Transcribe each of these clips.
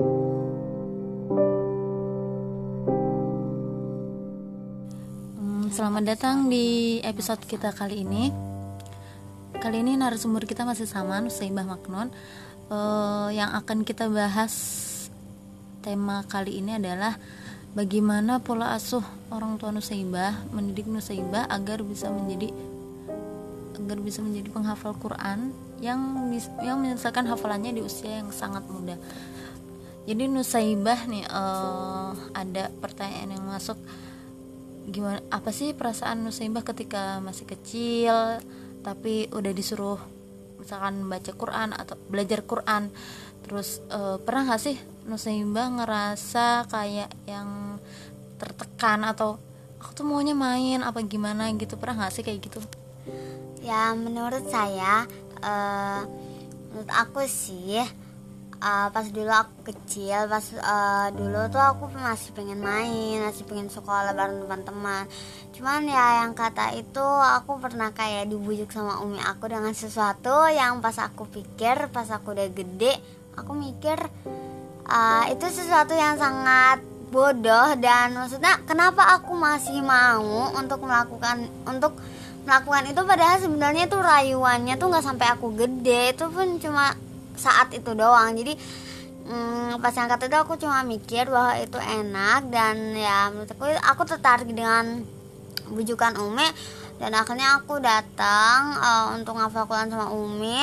Hmm, selamat datang di episode kita kali ini. Kali ini narasumber kita masih sama, Nusaibah Maknon. Uh, yang akan kita bahas tema kali ini adalah bagaimana pola asuh orang tua Nusaibah mendidik Nusaibah agar bisa menjadi agar bisa menjadi penghafal Quran yang yang menyelesaikan hafalannya di usia yang sangat muda. Jadi Nusaibah nih uh, ada pertanyaan yang masuk. Gimana apa sih perasaan Nusaibah ketika masih kecil tapi udah disuruh misalkan baca Quran atau belajar Quran? Terus uh, pernah gak sih Nusaibah ngerasa kayak yang tertekan atau aku tuh maunya main apa gimana gitu? Pernah gak sih kayak gitu? Ya menurut saya uh, menurut aku sih uh, pas dulu aku kecil pas uh, dulu tuh aku masih pengen main masih pengen sekolah bareng teman-teman. Cuman ya yang kata itu aku pernah kayak dibujuk sama umi aku dengan sesuatu yang pas aku pikir pas aku udah gede aku mikir uh, itu sesuatu yang sangat bodoh dan maksudnya kenapa aku masih mau untuk melakukan untuk melakukan itu padahal sebenarnya itu rayuannya tuh nggak sampai aku gede itu pun cuma saat itu doang. Jadi hmm, pas yang kata itu aku cuma mikir bahwa itu enak dan ya menurut aku aku tertarik dengan bujukan Umi dan akhirnya aku datang uh, untuk ngafal Quran sama Umi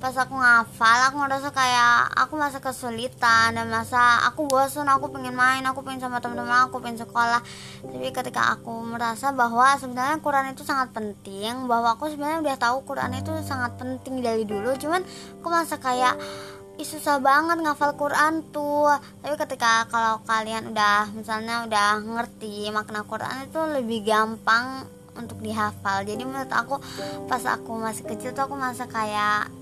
pas aku ngafal aku ngerasa kayak aku masa kesulitan dan masa aku bosan aku pengen main aku pengen sama teman-teman aku pengen sekolah. Tapi ketika aku merasa bahwa sebenarnya Quran itu sangat penting bahwa aku sebenarnya udah tahu Quran itu sangat penting dari dulu cuman aku masa kayak Ih, susah banget ngafal Quran tuh. Tapi ketika kalau kalian udah misalnya udah ngerti makna Quran itu lebih gampang untuk dihafal. Jadi menurut aku pas aku masih kecil tuh aku masa kayak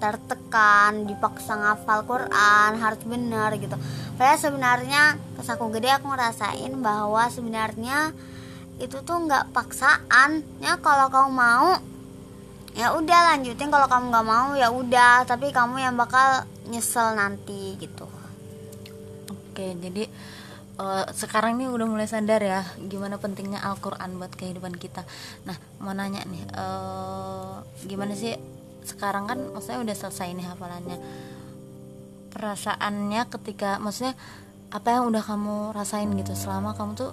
tertekan dipaksa ngafal Quran harus bener gitu. Padahal sebenarnya pas aku gede aku ngerasain bahwa sebenarnya itu tuh nggak paksaan ya kalau kamu mau ya udah lanjutin. Kalau kamu nggak mau ya udah. Tapi kamu yang bakal nyesel nanti gitu. Oke jadi uh, sekarang ini udah mulai sadar ya gimana pentingnya Al-Quran buat kehidupan kita. Nah mau nanya nih uh, gimana sih sekarang kan maksudnya udah selesai nih hafalannya. Perasaannya ketika maksudnya apa yang udah kamu rasain gitu selama kamu tuh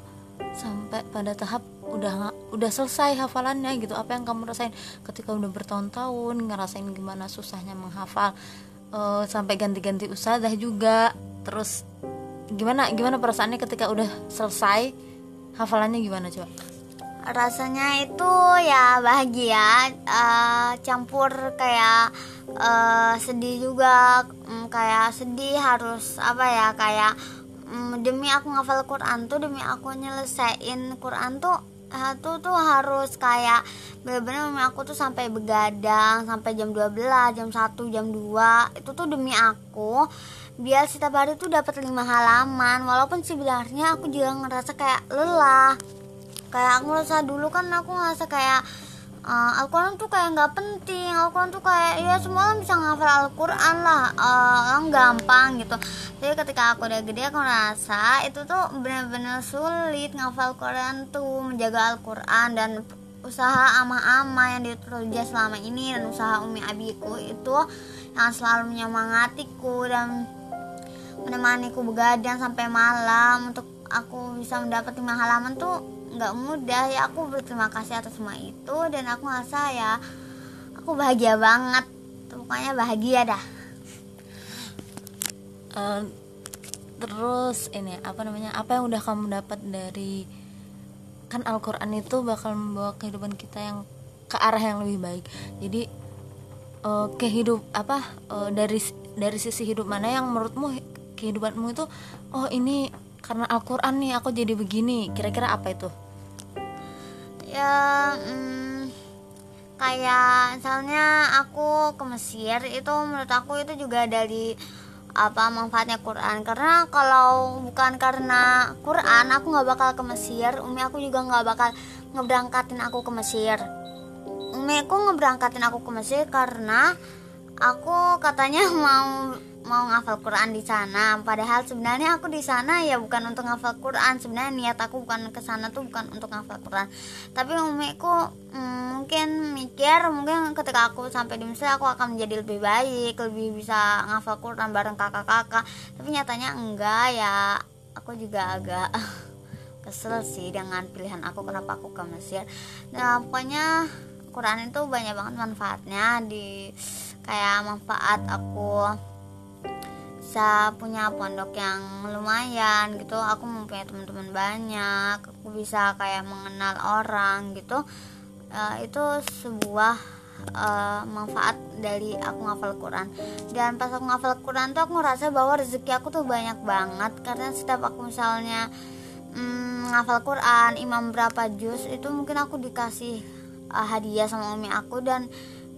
sampai pada tahap udah udah selesai hafalannya gitu. Apa yang kamu rasain ketika udah bertahun-tahun ngerasain gimana susahnya menghafal uh, sampai ganti-ganti usaha juga. Terus gimana gimana perasaannya ketika udah selesai hafalannya gimana coba rasanya itu ya bahagia uh, campur kayak uh, sedih juga. Um, kayak sedih harus apa ya kayak um, demi aku ngafal Quran tuh demi aku nyelesain Quran tuh itu tuh harus kayak bener-bener aku tuh sampai begadang sampai jam 12 jam 1 jam 2 itu tuh demi aku. Biar setiap hari tuh dapat lima halaman walaupun sebenarnya aku juga ngerasa kayak lelah kayak aku ngerasa dulu kan aku ngerasa kayak uh, Al-Quran tuh kayak nggak penting. Al-Quran tuh kayak ya semua orang bisa ngafal Al-Quran lah. Uh, gampang gitu. Jadi ketika aku udah gede aku ngerasa itu tuh bener-bener sulit ngafal Quran tuh menjaga Al-Quran dan usaha ama-ama yang diteruskan selama ini dan usaha Umi Abiku itu yang selalu menyemangatiku dan menemaniku begadang sampai malam untuk aku bisa mendapat lima halaman tuh nggak mudah ya. Aku berterima kasih atas semua itu dan aku ngerasa ya aku bahagia banget. Pokoknya bahagia dah. Uh, terus ini apa namanya apa yang udah kamu dapat dari kan Al-Quran itu bakal membawa kehidupan kita yang ke arah yang lebih baik. Jadi uh, kehidup apa uh, dari dari sisi hidup mana yang menurutmu kehidupanmu itu oh ini karena Al-Quran nih aku jadi begini. Kira-kira apa itu? Ya hmm, kayak misalnya aku ke Mesir itu menurut aku itu juga dari apa manfaatnya Quran. Karena kalau bukan karena Quran aku nggak bakal ke Mesir. Umi aku juga nggak bakal ngeberangkatin aku ke Mesir. Umi aku ngeberangkatin aku ke Mesir karena aku katanya mau mau ngafal Quran di sana. Padahal sebenarnya aku di sana ya bukan untuk ngafal Quran. Sebenarnya niat aku bukan ke sana tuh bukan untuk ngafal Quran. Tapi umiku mm, mungkin mikir mungkin ketika aku sampai di Mesir aku akan menjadi lebih baik lebih bisa ngafal Quran bareng kakak-kakak. Tapi nyatanya enggak ya. Aku juga agak kesel sih dengan pilihan aku kenapa aku ke Mesir. Nah pokoknya Quran itu banyak banget manfaatnya di kayak manfaat aku bisa punya pondok yang lumayan gitu. Aku mempunyai teman-teman banyak aku bisa kayak mengenal orang gitu. Uh, itu sebuah uh, manfaat dari aku ngafal Quran. Dan pas aku ngafal Quran tuh aku ngerasa bahwa rezeki aku tuh banyak banget. Karena setiap aku misalnya mm, ngafal Quran imam berapa juz itu mungkin aku dikasih uh, hadiah sama umi aku. Dan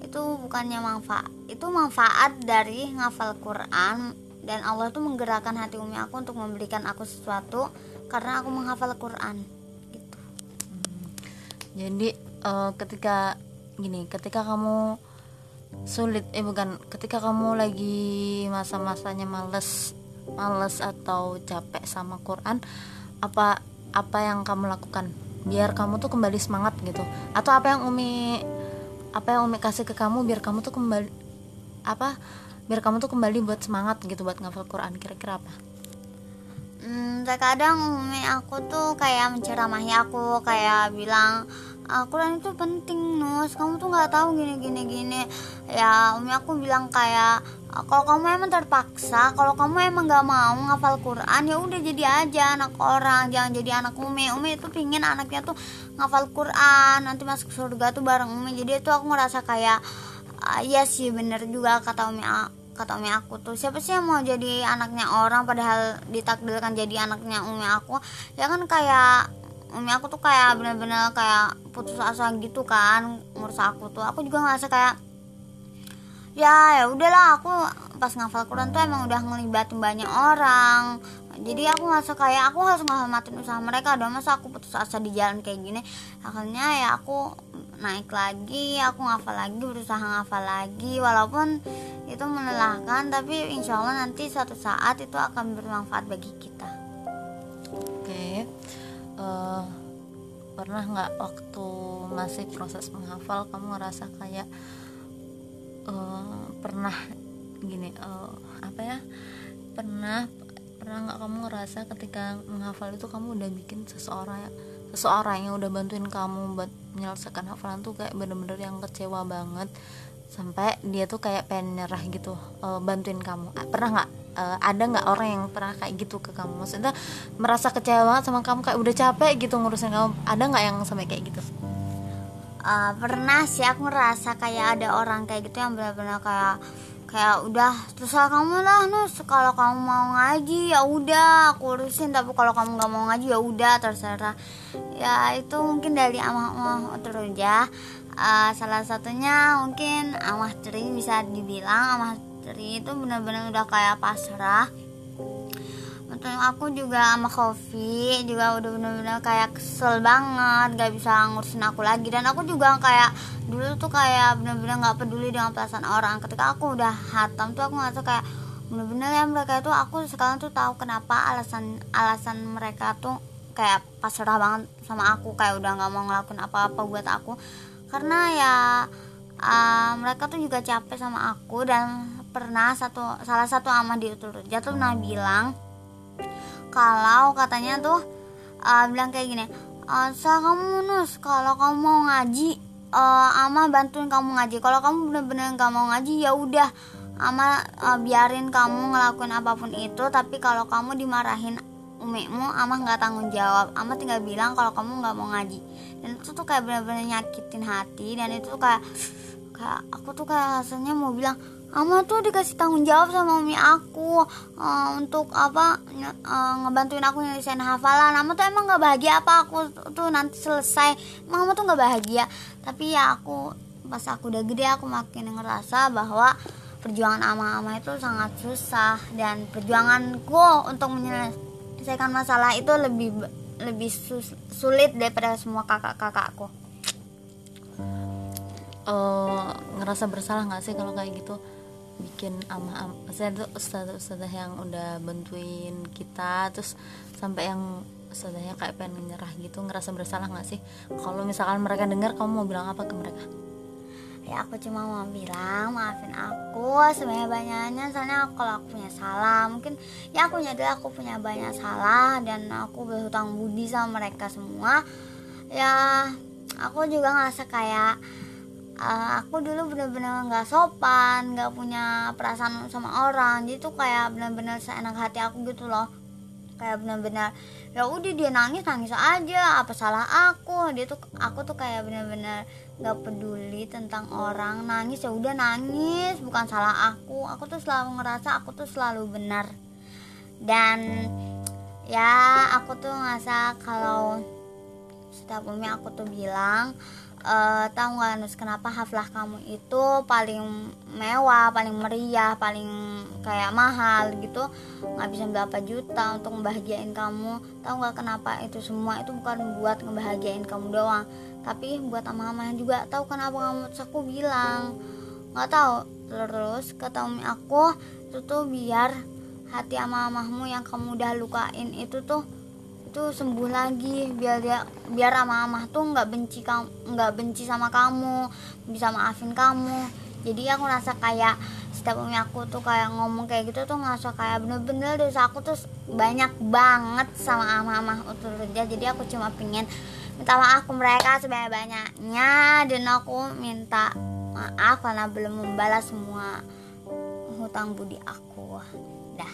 itu bukannya manfaat itu manfaat dari ngafal Quran dan Allah tuh menggerakkan hati umi aku untuk memberikan aku sesuatu karena aku menghafal Quran gitu. Hmm. Jadi uh, ketika gini, ketika kamu sulit eh bukan, ketika kamu lagi masa-masanya males males atau capek sama Quran, apa apa yang kamu lakukan biar kamu tuh kembali semangat gitu? Atau apa yang Umi apa yang Umi kasih ke kamu biar kamu tuh kembali apa biar kamu tuh kembali buat semangat gitu buat ngafal Quran kira-kira apa? Hmm, terkadang umi aku tuh kayak menceramahi aku kayak bilang Quran itu penting nus. Kamu tuh nggak tahu gini gini gini. Ya umi aku bilang kayak kalau kamu emang terpaksa kalau kamu emang nggak mau ngafal Quran ya udah jadi aja anak orang. Jangan jadi anak umi. Umi itu pingin anaknya tuh ngafal Quran. Nanti masuk surga tuh bareng umi. Jadi itu aku ngerasa kayak uh, iya sih bener juga kata umi kata umi aku tuh. Siapa sih yang mau jadi anaknya orang padahal ditakdirkan jadi anaknya umi aku? Ya kan kayak umi aku tuh kayak bener-bener kayak putus asa gitu kan ngurus aku tuh. Aku juga ngerasa kayak ya ya udahlah aku pas ngafal Quran tuh emang udah ngelibatin banyak orang. Jadi aku ngerasa kayak aku harus ngehormatin usaha mereka dong. Masa aku putus asa di jalan kayak gini? Akhirnya ya aku naik lagi aku ngafal lagi berusaha ngafal lagi walaupun itu melelahkan tapi insya Allah nanti suatu saat itu akan bermanfaat bagi kita oke okay. uh, eh, pernah nggak waktu masih proses menghafal kamu ngerasa kayak uh, pernah gini uh, apa ya pernah pernah nggak kamu ngerasa ketika menghafal itu kamu udah bikin seseorang seseorang yang udah bantuin kamu buat menyelesaikan hafalan tuh kayak bener-bener yang kecewa banget. Sampai dia tuh kayak pengen nyerah gitu uh, bantuin kamu. Pernah nggak? Uh, ada nggak orang yang pernah kayak gitu ke kamu? Maksudnya merasa kecewa banget sama kamu kayak udah capek gitu ngurusin kamu. Ada nggak yang sampai kayak gitu? Uh, pernah sih aku ngerasa kayak ada orang kayak gitu yang benar-benar kayak kayak udah terserah kamu lah nus. Kalau kamu mau ngaji ya udah aku urusin. Tapi kalau kamu nggak mau ngaji ya udah terserah. Ya itu mungkin dari amah amah ya uh, salah satunya mungkin amah tri bisa dibilang amah tri itu benar-benar udah kayak pasrah aku juga sama Kofi juga udah bener-bener kayak kesel banget gak bisa ngurusin aku lagi. Dan aku juga kayak dulu tuh kayak bener-bener gak peduli dengan perasaan orang. Ketika aku udah hatam tuh aku ngerasa kayak bener-bener ya mereka itu aku sekarang tuh tahu kenapa alasan alasan mereka tuh kayak pasrah banget sama aku kayak udah nggak mau ngelakuin apa-apa buat aku. Karena ya uh, mereka tuh juga capek sama aku. Dan pernah satu salah satu ama di jatuh pernah bilang kalau katanya tuh uh, bilang kayak gini asal kamu nus kalau kamu mau ngaji uh, ama bantuin kamu ngaji. Kalau kamu bener-bener nggak mau ngaji ya udah ama uh, biarin kamu ngelakuin apa pun itu. Tapi kalau kamu dimarahin umimu ama nggak tanggung jawab. Ama tinggal bilang kalau kamu nggak mau ngaji. Dan itu tuh kayak bener-bener nyakitin hati. Dan itu tuh kayak kayak aku tuh kayak rasanya mau bilang Ama tuh dikasih tanggung jawab sama umi aku uh, untuk apa uh, ngebantuin aku nyelesain hafalan. Ama tuh emang nggak bahagia apa aku tuh nanti selesai. Mama tuh nggak bahagia. Tapi ya aku pas aku udah gede aku makin ngerasa bahwa perjuangan ama-ama itu sangat susah dan perjuanganku untuk menyelesaikan masalah itu lebih lebih sus, sulit daripada semua kakak-kakakku. Uh, ngerasa bersalah nggak sih kalau kayak gitu? Bikin ama ama saya tuh ustadz ustadzah yang udah bantuin kita terus sampai yang ustadzahnya kayak pengen nyerah gitu ngerasa bersalah nggak sih? Kalau misalkan mereka dengar kamu mau bilang apa ke mereka? Ya aku cuma mau bilang maafin aku sebanyak banyaknya soalnya kalau aku punya salah mungkin ya aku nyadar aku punya banyak salah dan aku berhutang budi sama mereka semua ya aku juga ngerasa kayak uh, aku dulu bener-bener nggak sopan nggak punya perasaan sama orang. Jadi tuh kayak bener-bener seenak hati aku gitu loh. Kayak bener-bener ya udah dia nangis nangis aja apa salah aku? Dia tuh aku tuh kayak bener-bener nggak peduli tentang orang. Nangis ya udah nangis bukan salah aku. Aku tuh selalu ngerasa aku tuh selalu benar dan ya aku tuh ngerasa kalau setiap umi aku tuh bilang uh, tahu nggak Nus kenapa haflah kamu itu paling mewah paling meriah paling kayak mahal gitu? Nggak bisa berapa juta untuk membahagiain kamu. Tahu nggak kenapa itu semua itu bukan buat ngebahagiain kamu doang tapi buat ama-ama juga. Tahu kenapa kamu? Terus aku bilang nggak tahu. Terus kata umi aku itu tuh biar hati ama-amahmu yang kamu udah lukain itu tuh itu sembuh lagi biar dia biar ama amah tuh nggak benci kamu nggak benci sama kamu bisa maafin kamu. Jadi aku rasa kayak setiap umi aku tuh kayak ngomong kayak gitu tuh ngerasa kayak bener-bener dosa aku tuh banyak banget sama ama-ama utul kerja. Jadi aku cuma pingin minta maaf ke mereka sebanyak-banyaknya dan aku minta maaf karena belum membalas semua hutang budi aku. Dah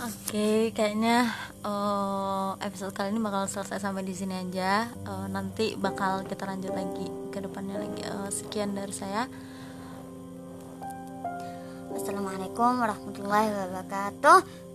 Oke, okay, kayaknya uh, episode kali ini bakal selesai sampai di sini aja. Uh, nanti bakal kita lanjut lagi ke depannya lagi. Uh, sekian dari saya. Assalamualaikum warahmatullahi wabarakatuh.